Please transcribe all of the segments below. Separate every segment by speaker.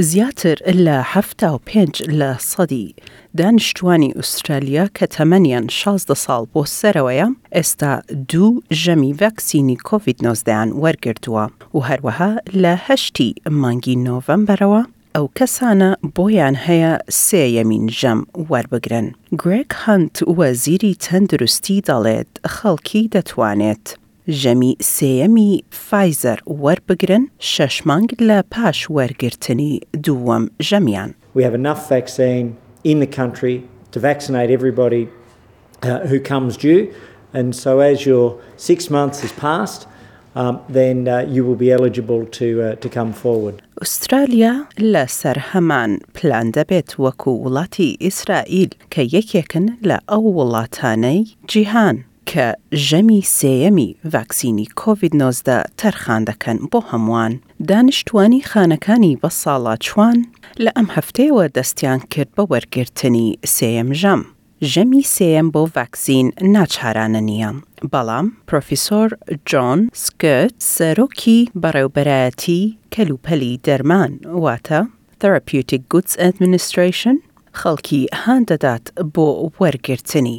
Speaker 1: زیاتر لە حەفتا و پێنج لە سەدی دانیشتووانی ئوسترالیا کە تەمەنیان شازدە ساڵ بۆ سەرەوەیە، ئێستا دوو ژەمی ڤاکسینی کۆڤید نۆزدەیان وەرگرتووە و هەروەها لە هەشتی مانگی نۆڤەمبەرەوە ئەو کەسانە بۆیان هەیە سێیەمین ژەم وەربگرن. گرێگ هەنت وەزیری تەندروستی دەڵێت خەڵکی دەتوانێت ژەمی سێیەمی فایزەر وەربگرن شەش مانگ لە پاش وەرگرتنی دووەم ژەمیان.
Speaker 2: uh, who comes due, and so as your six months has passed, um, then uh, you will be eligible to uh, to come forward.
Speaker 1: ئوسترالیا لەسەر هەمان پلان دەبێت وەکو وڵاتی ئیسرائیل کە یەکێکن لە ئەو وڵاتانەی جیهان کە ژەمی سێیەمی ڤاکسینی کۆڤید 19 تەرخان دەکەن بۆ هەمووان دانیشتوانی خانەکانی بە ساڵاچوان لە ئەم هەفتەیەوە دەستیان کرد بە وەرگرتنی سێەم ژەم ژەمی سێیەم بۆ ڤاکسین ناچارانە نییە، بەڵام پرۆفیسۆر جۆن سکۆت، سەرۆکی بەڕێوبەرایەتی کەلوپەلی دەرمان واتە Therapeutic Goods Administration، خەڵکی هان دەدات بۆ وەرگرتنی.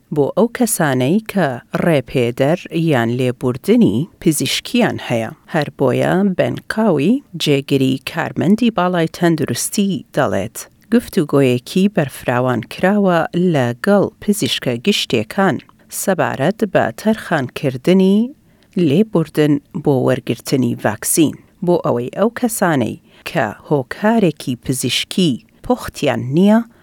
Speaker 1: بۆ ئەو کەسانەی کە ڕێپێدەر یان لێبووردنی پزیشکییان هەیە، هەر بۆیە بن قاوی، جێگری کارمەندی باڵای تەندروستی دەڵێت، گفتوگۆیەکی بەرفراوان کراوە لە گەڵ پزیشکە گشتێکان سەبارەت بە تەرخان کردنی لێبووردن بۆ وەرگرتنی ڤاکسین بۆ ئەوەی ئەو کەسانەی کە هۆکارێکی پزیشکی پوختیان نییە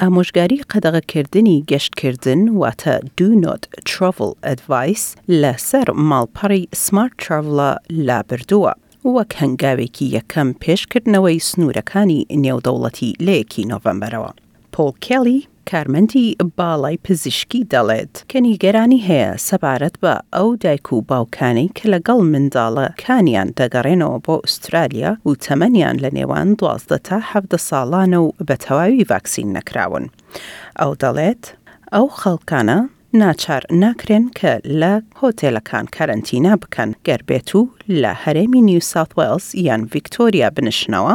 Speaker 1: ئامۆژگاری قەدەغەکردنی گەشتکردن واتە Do Not Travel Advice لە سەر ماڵپەڕی Smart Traveler لابردووە وەک هەنگاوێکی یەکەم پێش کردنەوەی سنوورەکانی نێودەوڵەتی لە یەکی نۆڤەمبەرەوە. پۆڵ کێڵی، کارمەندی باڵای پزیشکی دەڵێت، کە نیگەرانی هەیە سەبارەت بە ئەو دایک و باوکانەی کە لەگەڵ منداڵە کانیان دەگەڕێنەوە بۆ ئوسترالیا و تەمەنیان لە نێوان دوازدە تا حەڤدە ساڵانە و بە تەواوی ڤاکسین نەکراون ئەو دەڵێت ئەو خەڵکانە ناچار ناکرێن کە لە هۆتێلەکان کەرەنتینا بکەن گەر بێتوو لە هەرێمی نیوساوت وێڵز یان ڤیکتۆریا بنشنەوە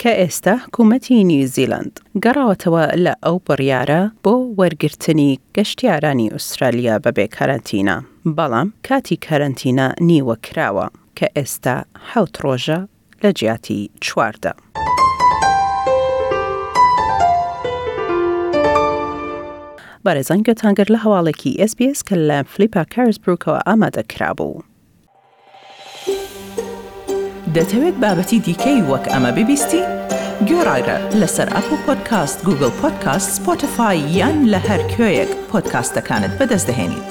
Speaker 1: کە ئێستا حکوومەتی نیوزیلاند گەڕاوەتەوە لە ئەو بڕیارە بۆ وەرگرتنی گەشتیارانی ئوسترالیا بەبێ کەرەنتینە، بەڵام کاتی کەرەنتینە نیوە کراوە، کە ئێستا حەوت ڕۆژە لە جیاتی چواردە. بەڕێزان گوێتان گرت لە هەواڵێکی SBS کە لە فلیپا کارسبروکەوە ئامادە کرابوو.
Speaker 3: دەتەوێت بابەتی دیکەی وەک ئەمە ببیستی؟ گۆرایرە لەسەر ئەپڵ پۆدکاست، گوگڵ پۆدکاست، سپۆتفای یان لە هەر کوێیەک پۆدکاستەکانت بەدەست دەهێنیت.